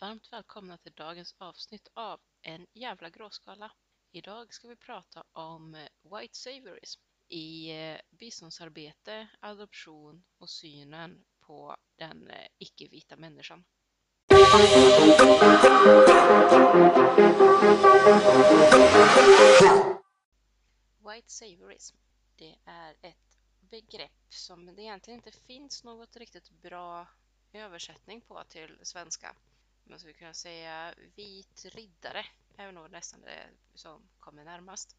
Varmt välkomna till dagens avsnitt av En jävla gråskala. Idag ska vi prata om eh, White Saviorism i eh, biståndsarbete, adoption och synen på den eh, icke-vita människan. White Saviorism, det är ett begrepp som det egentligen inte finns något riktigt bra översättning på till svenska. Man skulle kunna säga vit riddare är nog nästan det som kommer närmast.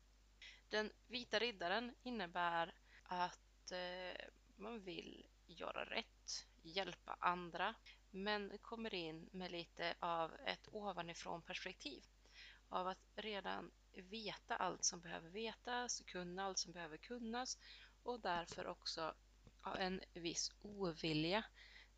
Den vita riddaren innebär att eh, man vill göra rätt, hjälpa andra, men kommer in med lite av ett ovanifrån perspektiv. Av att redan veta allt som behöver vetas, kunna allt som behöver kunnas och därför också ha en viss ovilja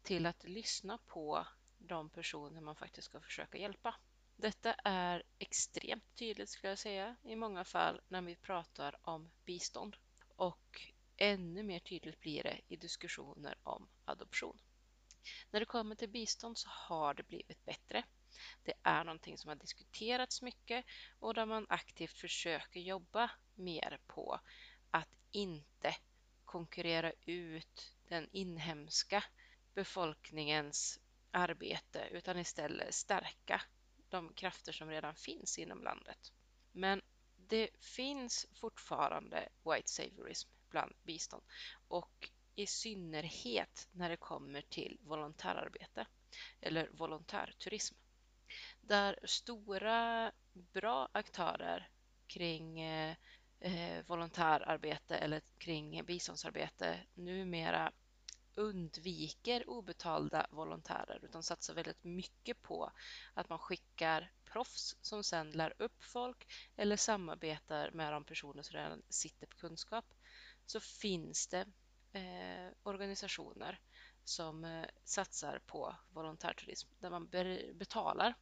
till att lyssna på de personer man faktiskt ska försöka hjälpa. Detta är extremt tydligt skulle jag säga i många fall när vi pratar om bistånd och ännu mer tydligt blir det i diskussioner om adoption. När det kommer till bistånd så har det blivit bättre. Det är någonting som har diskuterats mycket och där man aktivt försöker jobba mer på att inte konkurrera ut den inhemska befolkningens arbete utan istället stärka de krafter som redan finns inom landet. Men det finns fortfarande white saviorism bland bistånd och i synnerhet när det kommer till volontärarbete eller volontärturism. Där stora bra aktörer kring eh, eh volontärarbete eller kring biståndsarbete numera undviker obetalda volontärer utan satsar väldigt mycket på att man skickar proffs som sedan lär upp folk eller samarbetar med de personer som redan sitter på kunskap så finns det eh, organisationer som eh, satsar på volontärturism där man betalar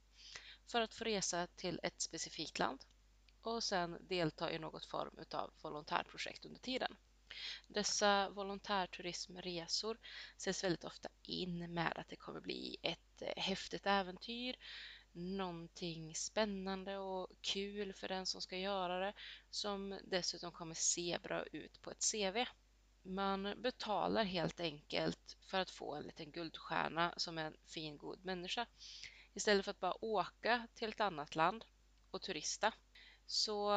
för att få resa till ett specifikt land och sen delta i något form av volontärprojekt under tiden. Dessa volontärturismresor ses väldigt ofta in med att det kommer bli ett eh, häftigt äventyr, någonting spännande och kul för den som ska göra det som dessutom kommer se bra ut på ett CV. Man betalar helt enkelt för att få en liten guldstjärna som en fin god människa. Istället för att bara åka till ett annat land och turista så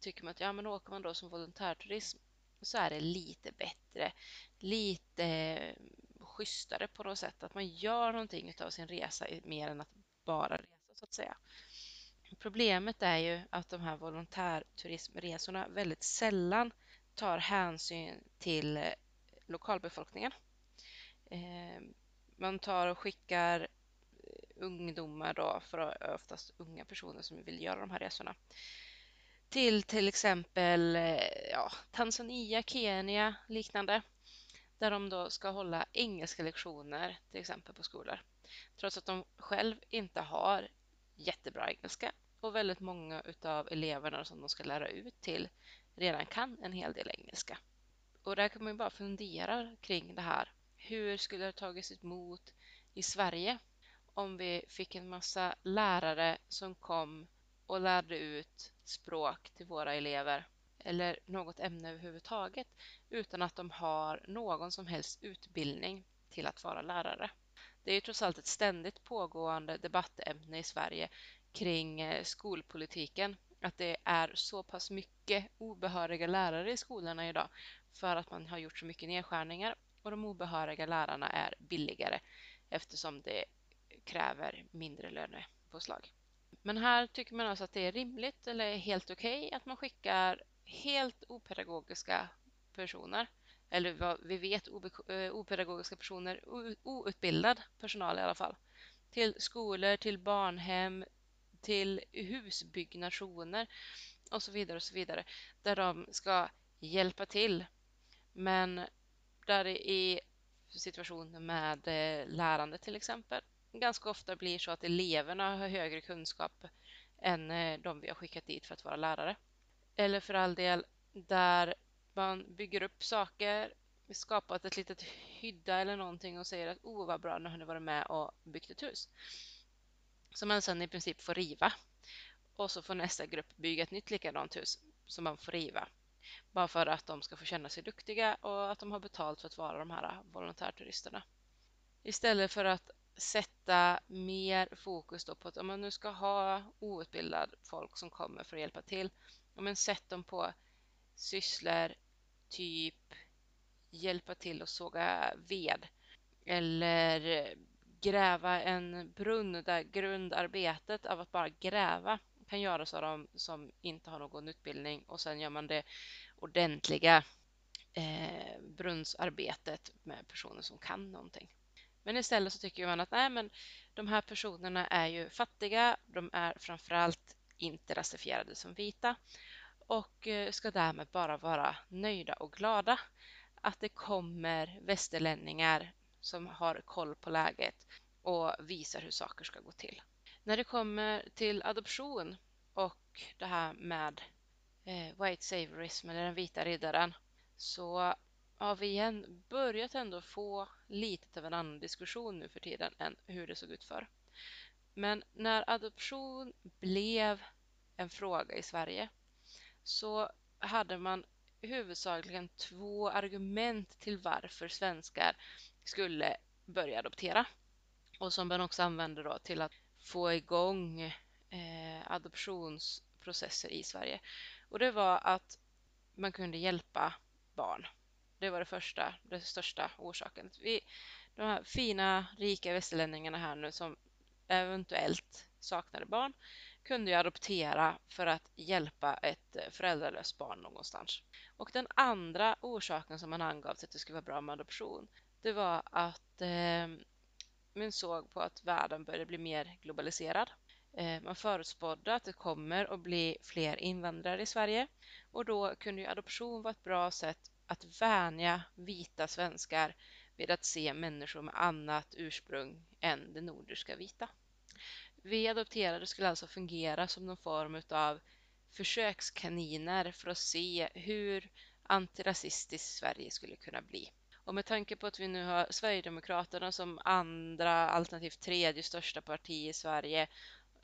tycker man att ja, men åker man då som volontärturism så är det lite bättre, lite eh, schysstare på något sätt. Att man gör någonting av sin resa mer än att bara resa så att säga. Problemet är ju att de här volontärturismresorna väldigt sällan tar hänsyn till eh, lokalbefolkningen. Eh, man tar och skickar ungdomar då, för oftast unga personer som vill göra de här resorna till till exempel eh, ja, Tanzania, Kenya, liknande. Där de då ska hålla engelska lektioner till exempel på skolor. Trots att de själv inte har jättebra engelska och väldigt många utav eleverna som de ska lära ut till redan kan en hel del engelska. Och där kan man ju bara fundera kring det här. Hur skulle det tagits emot i Sverige om vi fick en massa lärare som kom och lärde ut språk till våra elever eller något ämne överhuvudtaget utan att de har någon som helst utbildning till att vara lärare. Det är ju trots allt ett ständigt pågående debattämne i Sverige kring eh, skolpolitiken att det är så pass mycket obehöriga lärare i skolorna idag för att man har gjort så mycket nedskärningar och de obehöriga lärarna är billigare eftersom det kräver mindre lönepåslag. Men här tycker man alltså att det är rimligt eller helt okej okay att man skickar helt opedagogiska personer eller vad vi vet eh, opedagogiska personer, outbildad personal i alla fall, till skolor, till barnhem, till husbyggnationer och så vidare och så vidare, där de ska hjälpa till. Men där det i situationer med eh, lärande till exempel ganska ofta blir så att eleverna har högre kunskap än eh, de vi har skickat dit för att vara lärare. Eller för all del där man bygger upp saker, skapat ett litet hydda eller någonting och säger att oh vad bra, nu har ni varit med och byggt ett hus. som man sedan i princip får riva. Och så får nästa grupp bygga ett nytt likadant hus som man får riva. Bara för att de ska få känna sig duktiga och att de har betalt för att vara de här eh, volontärturisterna. Istället för att sätta mer fokus då på att om man nu ska ha outbildad folk som kommer för att hjälpa till, men sätt dem på sysslor, typ hjälpa till att såga ved. Eller gräva en brunn där grundarbetet av att bara gräva kan göras av de som inte har någon utbildning. Och sen gör man det ordentliga eh, brunnsarbetet med personer som kan någonting. Men istället så tycker man att nej, men de här personerna är ju fattiga, de är framförallt inte rasifierade som vita och eh, ska därmed bara vara nöjda och glada att det kommer västerlänningar som har koll på läget och visar hur saker ska gå till. När det kommer till adoption och det här med eh, white saviorism eller den vita riddaren så har vi igen börjat ändå få lite av en annan diskussion nu för tiden än hur det såg ut förr. Men när adoption blev en fråga i Sverige så hade man huvudsakligen två argument till varför svenskar skulle börja adoptera och som man också använde då till att få igång eh, adoptionsprocesser i Sverige. Och det var att man kunde hjälpa barn. Det var det första, den största orsaken. Vi, de här fina, rika västerlänningarna här nu som eventuellt saknade barn kunde ju adoptera för att hjälpa ett eh, föräldralöst barn någonstans. Och den andra orsaken som man angav till att det skulle vara bra med adoption, det var att eh, man såg på att världen började bli mer globaliserad. Eh, man förutspådde att det kommer att bli fler invandrare i Sverige och då kunde ju adoption vara ett bra sätt att vänja vita svenskar vid att se människor med annat ursprung än det nordiska vita. Vi adopterade skulle alltså fungera som någon form av försökskaniner för att se hur antirasistiskt Sverige skulle kunna bli. Och med tanke på att vi nu har Sverigedemokraterna som andra alternativt tredje största parti i Sverige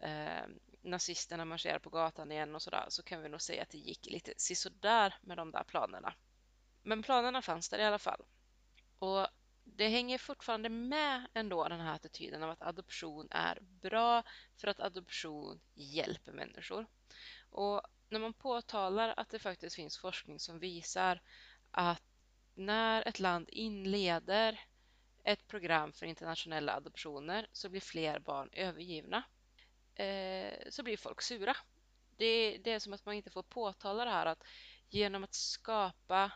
eh, nazisterna marscherar på gatan igen och sådär så kan vi nog säga att det gick lite sisådär med de där planerna. Men planerna fanns där i alla fall. Och det hänger fortfarande med ändå den här attityden av att adoption är bra för att adoption hjälper människor. Och när man påtalar att det faktiskt finns forskning som visar att när ett land inleder ett program för internationella adoptioner så blir fler barn övergivna. Eh, så blir folk sura. Det, det är som att man inte får påtala det här att genom att skapa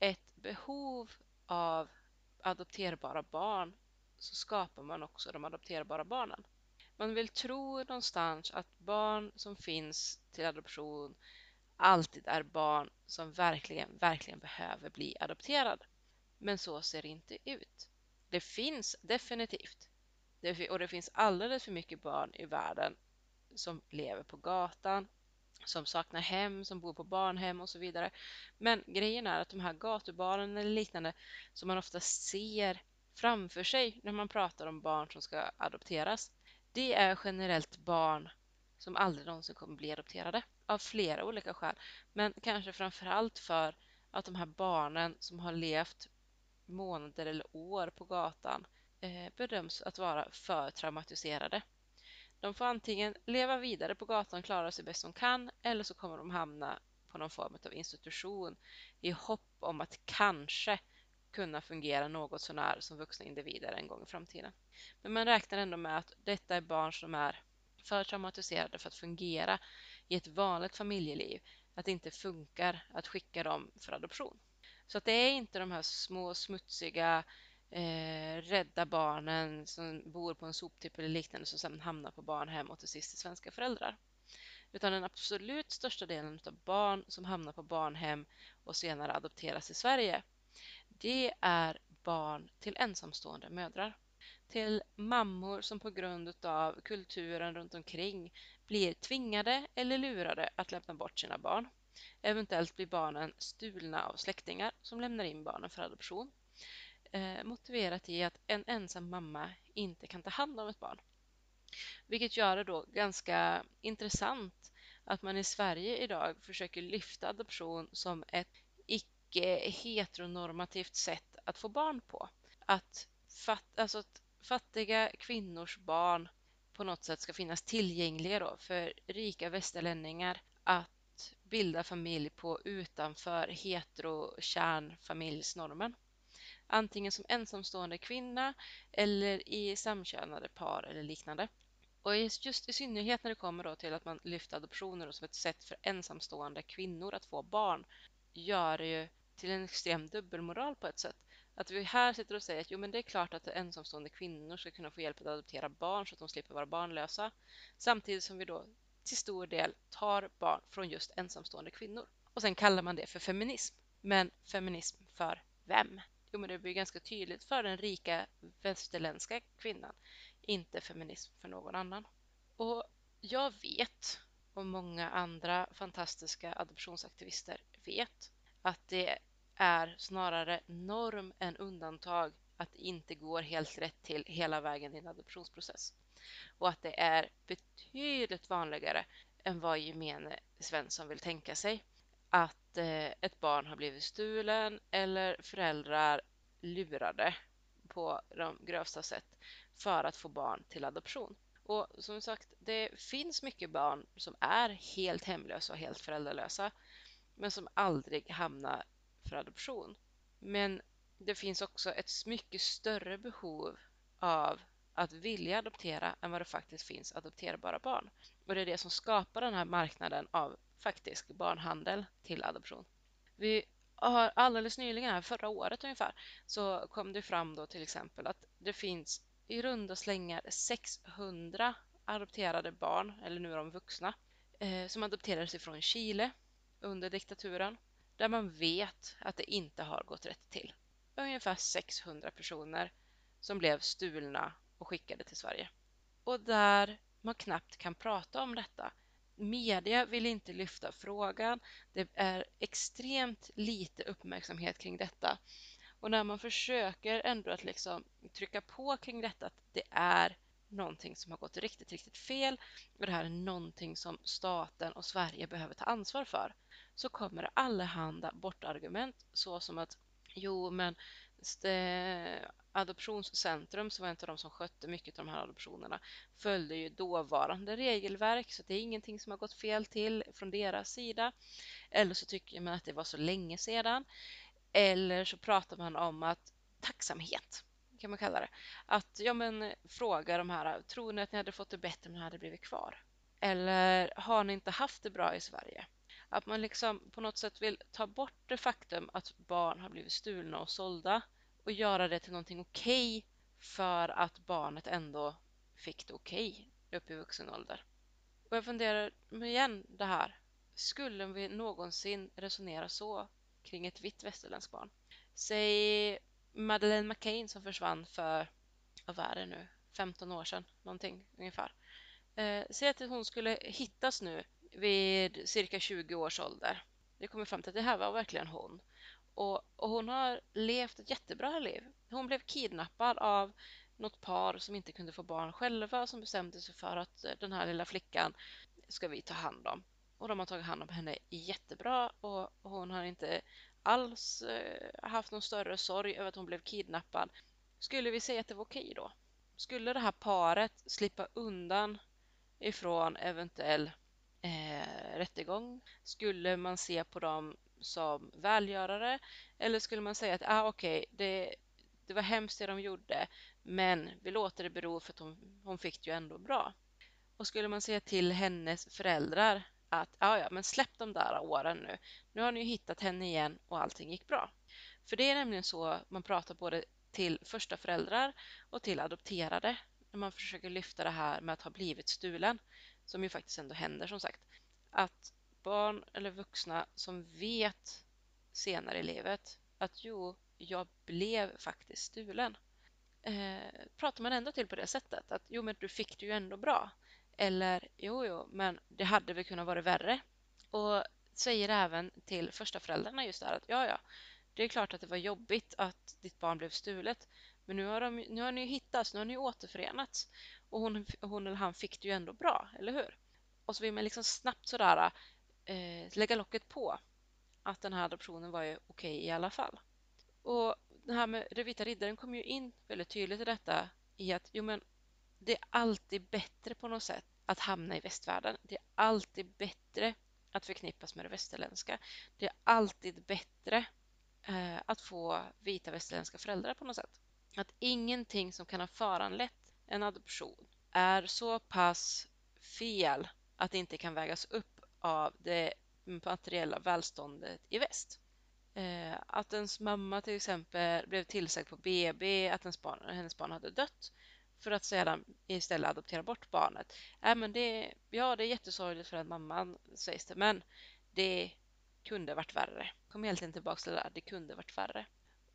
ett behov av adopterbara barn så skapar man också de adopterbara barnen. Man vill tro någonstans att barn som finns till adoption alltid är barn som verkligen, verkligen behöver bli adopterade. Men så ser det inte ut. Det finns definitivt. och det finns alldeles för mycket barn i världen som lever på gatan, som saknar hem, som bor på barnhem och så vidare. Men grejen är att de här gatubarnen eller liknande som man ofta ser framför sig när man pratar om barn som ska adopteras, det är generellt barn som aldrig någonsin kommer bli adopterade av flera olika skäl. Men kanske framförallt för att de här barnen som har levt månader eller år på gatan eh, bedöms att vara för traumatiserade. De får antingen leva vidare på gatan och klara sig bäst de kan eller så kommer de hamna på någon form av institution i hopp om att kanske kunna fungera något sånär som vuxna individer en gång i framtiden. Men man räknar ändå med att detta är barn som är för traumatiserade för att fungera i ett vanligt familjeliv, att det inte funkar att skicka dem för adoption. Så att det är inte de här små smutsiga eh, rädda barnen som bor på en soptipp eller liknande som sedan hamnar på barnhem och till sist till svenska föräldrar. Utan den absolut största delen av barn som hamnar på barnhem och senare adopteras i Sverige, det är barn till ensamstående mödrar. Till mammor som på grund av kulturen runt omkring blir tvingade eller lurade att lämna bort sina barn. Eventuellt blir barnen stulna av släktingar som lämnar in barnen för adoption eh, motiverat i att en ensam mamma inte kan ta hand om ett barn. Vilket gör det då ganska intressant att man i Sverige idag försöker lyfta adoption som ett icke-heteronormativt sätt att få barn på. Att, fat, alltså att fattiga kvinnors barn på något sätt ska finnas tillgängliga då för rika västerlänningar att bilda familj på utanför hetero-kärnfamiljsnormen. Antingen som ensamstående kvinna eller i samkönade par eller liknande. Och just i synnerhet när det kommer då till att man lyfter adoptioner som ett sätt för ensamstående kvinnor att få barn gör det ju till en extrem dubbelmoral på ett sätt. Att vi här sitter och säger att jo, men det är klart att ensamstående kvinnor ska kunna få hjälp att adoptera barn så att de slipper vara barnlösa. Samtidigt som vi då till stor del tar barn från just ensamstående kvinnor. Och sen kallar man det för feminism. Men feminism för vem? Jo, men det blir ganska tydligt för den rika västerländska kvinnan, inte feminism för någon annan. Och jag vet, och många andra fantastiska adoptionsaktivister vet, att det är snarare norm än undantag att det inte går helt rätt till hela vägen i en adoptionsprocess. Och att det är betydligt vanligare än vad gemene Svensson vill tänka sig att eh, ett barn har blivit stulen eller föräldrar lurade på de grövsta sätt för att få barn till adoption. Och som sagt, det finns mycket barn som är helt hemlösa och helt föräldralösa men som aldrig hamnar för adoption. Men det finns också ett mycket större behov av att vilja adoptera än vad det faktiskt finns adopterbara barn. Och det är det som skapar den här marknaden av faktisk barnhandel till adoption. Vi har alldeles nyligen, här, förra året ungefär, så kom det fram då till exempel att det finns i runda slängar 600 adopterade barn, eller nu är de vuxna, eh, som adopterades ifrån Chile under diktaturen där man vet att det inte har gått rätt till. Ungefär 600 personer som blev stulna och skickade till Sverige. Och där man knappt kan prata om detta. Media vill inte lyfta frågan. Det är extremt lite uppmärksamhet kring detta. Och när man försöker ändå att liksom trycka på kring detta att det är någonting som har gått riktigt, riktigt fel och det här är någonting som staten och Sverige behöver ta ansvar för så kommer det allehanda bortargument såsom att jo men Eh, adoptionscentrum som var en av de som skötte mycket av de här adoptionerna följde ju dåvarande regelverk så det är ingenting som har gått fel till från deras sida. Eller så tycker man att det var så länge sedan. Eller så pratar man om att tacksamhet kan man kalla det. Att ja men fråga de här, tror ni att ni hade fått det bättre om ni hade blivit kvar? Eller har ni inte haft det bra i Sverige? Att man liksom på något sätt vill ta bort det faktum att barn har blivit stulna och sålda och göra det till någonting okej okay för att barnet ändå fick det okej okay upp i vuxen ålder. Och jag funderar igen det här. Skulle vi någonsin resonera så kring ett vitt västerländskt barn? Säg Madeleine McCain som försvann för, vad är det nu, 15 år sedan någonting ungefär. Eh, säg att hon skulle hittas nu vid cirka 20 års ålder. Det kommer fram till att det här var verkligen hon. Och, och, hon har levt ett jättebra liv. Hon blev kidnappad av något par som inte kunde få barn själva som bestämde sig för att eh, den här lilla flickan ska vi ta hand om. Och de har tagit hand om henne jättebra och hon har inte alls eh, haft någon större sorg över att hon blev kidnappad. Skulle vi säga att det var okej då? Skulle det här paret slippa undan ifrån eventuell eh, rättegång? Skulle man se på dem som välgörare eller skulle man säga att ah, okej, okay, det, det var hemskt det de gjorde men vi låter det bero för att hon, hon fick det ju ändå bra. Och skulle man säga till hennes föräldrar att ah, ja, men släpp de där åren nu. Nu har ni ju hittat henne igen och allting gick bra. För det är nämligen så man pratar både till första föräldrar och till adopterade när man försöker lyfta det här med att ha blivit stulen som ju faktiskt ändå händer som sagt, att barn eller vuxna som vet senare i livet att jo, jag blev faktiskt stulen. Eh, pratar man ändå till på det sättet att jo, men du fick det ju ändå bra. Eller jo, jo, men det hade väl kunnat vara värre. Och säger även till första föräldrarna just här att ja, ja, det är klart att det var jobbigt att ditt barn blev stulet. Men nu har, de, nu har ni hittats, nu har ni återförenats. och hon, hon eller han fick det ju ändå bra, eller hur? Och så vill man liksom snabbt sådär eh, lägga locket på att den här adoptionen var ju okej okay i alla fall. Och det här med den vita riddaren kom ju in väldigt tydligt i detta i att jo men det är alltid bättre på något sätt att hamna i västvärlden. Det är alltid bättre att förknippas med det västerländska. Det är alltid bättre eh, att få vita västerländska föräldrar på något sätt. Att ingenting som kan ha föranlett en adoption är så pass fel att det inte kan vägas upp av det materiella välståndet i väst. Eh, att ens mamma till exempel blev tillsagd på BB att hennes barn, hennes barn hade dött för att sedan istället adoptera bort barnet. Äh, men det, ja, det är jättesorgligt för den mamman sägs det, men det kunde varit värre. Kom helt enkelt tillbaka till det där, det kunde varit värre.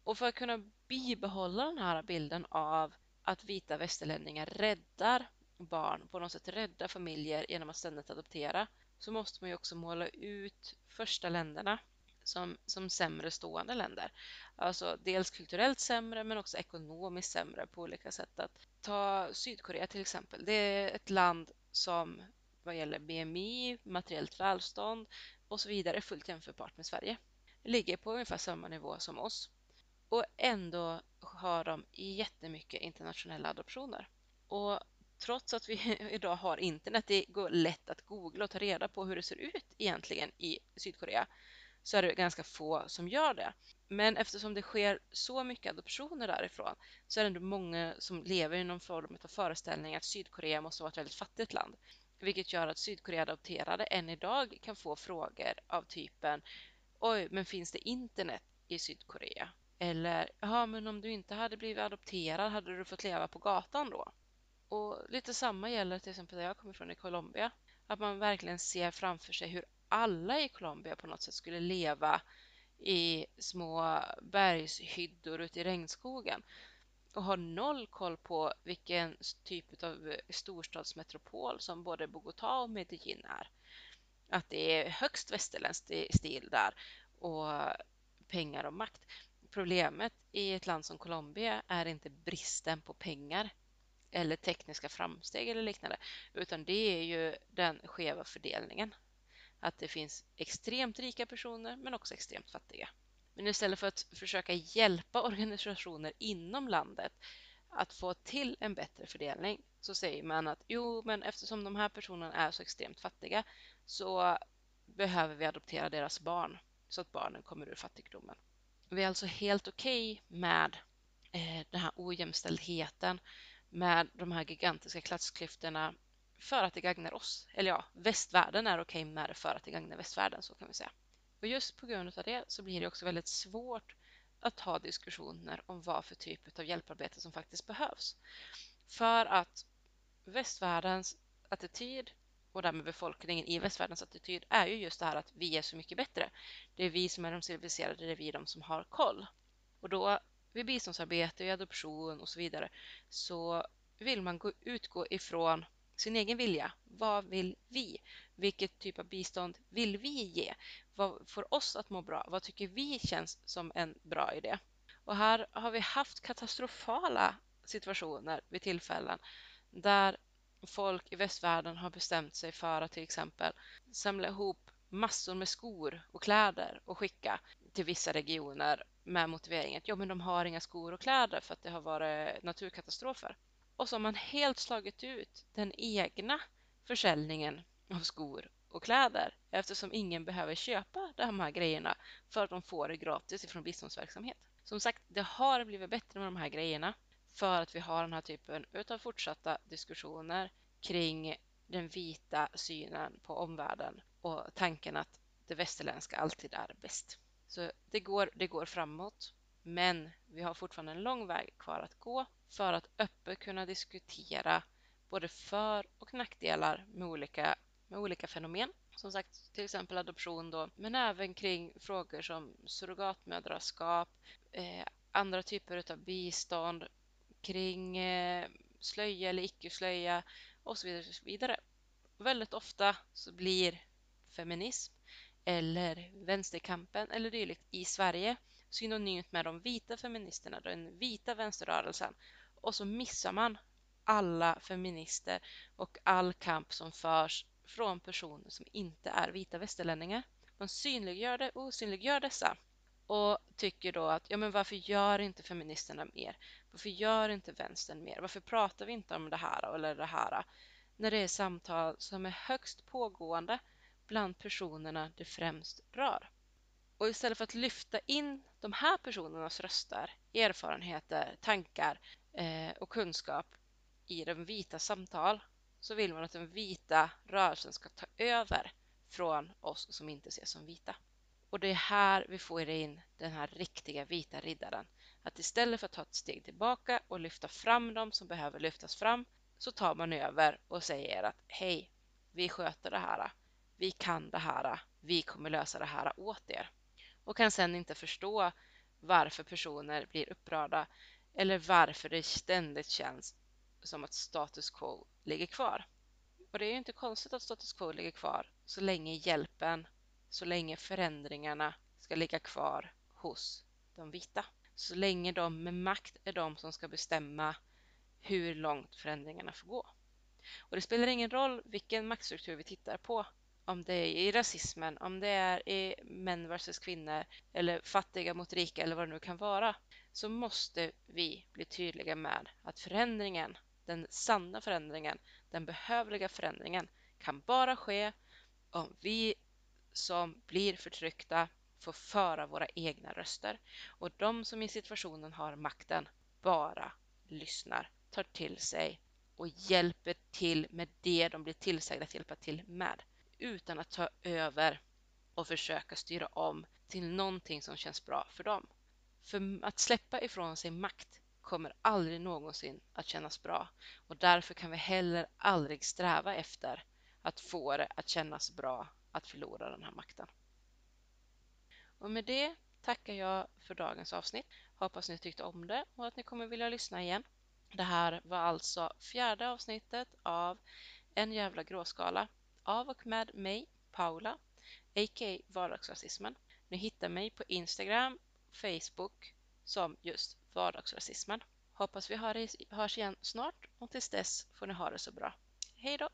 Och för att kunna bibehålla den här bilden av att vita västerlänningar räddar barn, på något sätt räddar familjer genom att ständigt adoptera, så måste man ju också måla ut första länderna som, som sämre stående länder. Alltså dels kulturellt sämre men också ekonomiskt sämre på olika sätt. Att ta Sydkorea till exempel. Det är ett land som vad gäller BMI, materiellt välstånd och så vidare fullt jämförbart med Sverige. Ligger på ungefär samma nivå som oss. Och ändå har de jättemycket internationella adoptioner. Och trots att vi idag har internet, det går lätt att googla och ta reda på hur det ser ut egentligen i Sydkorea, så är det ganska få som gör det. Men eftersom det sker så mycket adoptioner därifrån så är det ändå många som lever i någon form av föreställning att Sydkorea måste vara ett väldigt fattigt land. Vilket gör att Sydkorea adopterade än idag kan få frågor av typen Oj, men finns det internet i Sydkorea? Eller, ja men om du inte hade blivit adopterad, hade du fått leva på gatan då? Och lite samma gäller till exempel där jag kommer från i Colombia. Att man verkligen ser framför sig hur alla i Colombia på något sätt skulle leva i små bergshyddor ute i regnskogen och har noll koll på vilken typ av eh, storstadsmetropol som både Bogotá och Medellin är. Att det är högst västerländsk stil där och pengar och makt. Problemet i ett land som Colombia är inte bristen på pengar eller tekniska framsteg eller liknande, utan det är ju den skeva fördelningen. Att det finns extremt rika personer men också extremt fattiga. Men istället för att försöka hjälpa organisationer inom landet att få till en bättre fördelning så säger man att jo, men eftersom de här personerna är så extremt fattiga så behöver vi adoptera deras barn så att barnen kommer ur fattigdomen. Vi är alltså helt okej okay med eh, den här ojämställdheten, med de här gigantiska klassklyftorna för att det gagnar oss. Eller ja, västvärlden är okej okay med det för att det gagnar västvärlden, så kan vi säga. Och just på grund av det så blir det också väldigt svårt att ha diskussioner om vad för typ av hjälparbete som faktiskt behövs. För att västvärldens attityd och därmed befolkningen i västvärldens attityd är ju just det här att vi är så mycket bättre. Det är vi som är de civiliserade, det är vi de som har koll. Och då vid biståndsarbete, i adoption och så vidare så vill man gå, utgå ifrån sin egen vilja. Vad vill vi? Vilket typ av bistånd vill vi ge? Vad får oss att må bra? Vad tycker vi känns som en bra idé? Och här har vi haft katastrofala situationer vid tillfällen där folk i västvärlden har bestämt sig för att till exempel samla ihop massor med skor och kläder och skicka till vissa regioner med motiveringen att ja, men de har inga skor och kläder för att det har varit naturkatastrofer. Och så har man helt slagit ut den egna försäljningen av skor och kläder eftersom ingen behöver köpa de här grejerna för att de får det gratis ifrån biståndsverksamhet. Som sagt, det har blivit bättre med de här grejerna för att vi har den här typen av fortsatta diskussioner kring den vita synen på omvärlden och tanken att det västerländska alltid är bäst. Så det går, det går framåt, men vi har fortfarande en lång väg kvar att gå för att öppet kunna diskutera både för och nackdelar med olika, med olika fenomen. Som sagt, till exempel adoption då, men även kring frågor som surrogatmödraskap, eh, andra typer av bistånd, kring eh, slöja eller icke-slöja och så vidare. Och så vidare. Väldigt ofta så blir feminism eller vänsterkampen eller dylikt i Sverige synonymt med de vita feministerna, den vita vänsterrörelsen och så missar man alla feminister och all kamp som förs från personer som inte är vita västerlänningar. Man synliggör det och osynliggör dessa och tycker då att ja men varför gör inte feministerna mer? Varför gör inte vänstern mer? Varför pratar vi inte om det här eller det här? När det är samtal som är högst pågående bland personerna det främst rör. Och istället för att lyfta in de här personernas röster, erfarenheter, tankar eh, och kunskap i den vita samtal så vill man att den vita rörelsen ska ta över från oss som inte ses som vita. Och det är här vi får in den här riktiga vita riddaren. Att istället för att ta ett steg tillbaka och lyfta fram dem som behöver lyftas fram så tar man över och säger att hej, vi sköter det här. Vi kan det här. Vi kommer lösa det här åt er. Och kan sen inte förstå varför personer blir upprörda eller varför det ständigt känns som att status quo ligger kvar. Och det är ju inte konstigt att status quo ligger kvar så länge hjälpen, så länge förändringarna ska ligga kvar hos de vita. Så länge de med makt är de som ska bestämma hur långt förändringarna får gå. Och det spelar ingen roll vilken maktstruktur vi tittar på. Om det är i rasismen, om det är i män versus kvinnor eller fattiga mot rika eller vad det nu kan vara. Så måste vi bli tydliga med att förändringen, den sanna förändringen, den behövliga förändringen kan bara ske om vi som blir förtryckta får föra våra egna röster och de som i situationen har makten bara lyssnar, tar till sig och hjälper till med det de blir tillsagda att hjälpa till med utan att ta över och försöka styra om till någonting som känns bra för dem. För att släppa ifrån sig makt kommer aldrig någonsin att kännas bra och därför kan vi heller aldrig sträva efter att få det att kännas bra att förlora den här makten. Och med det tackar jag för dagens avsnitt. Hoppas ni tyckte om det och att ni kommer vilja lyssna igen. Det här var alltså fjärde avsnittet av En jävla gråskala av och med mig, Paula, a.k.a. Vardagsrasismen. Ni hittar mig på Instagram, Facebook som just Vardagsrasismen. Hoppas vi hörs igen snart och tills dess får ni ha det så bra. Hej då!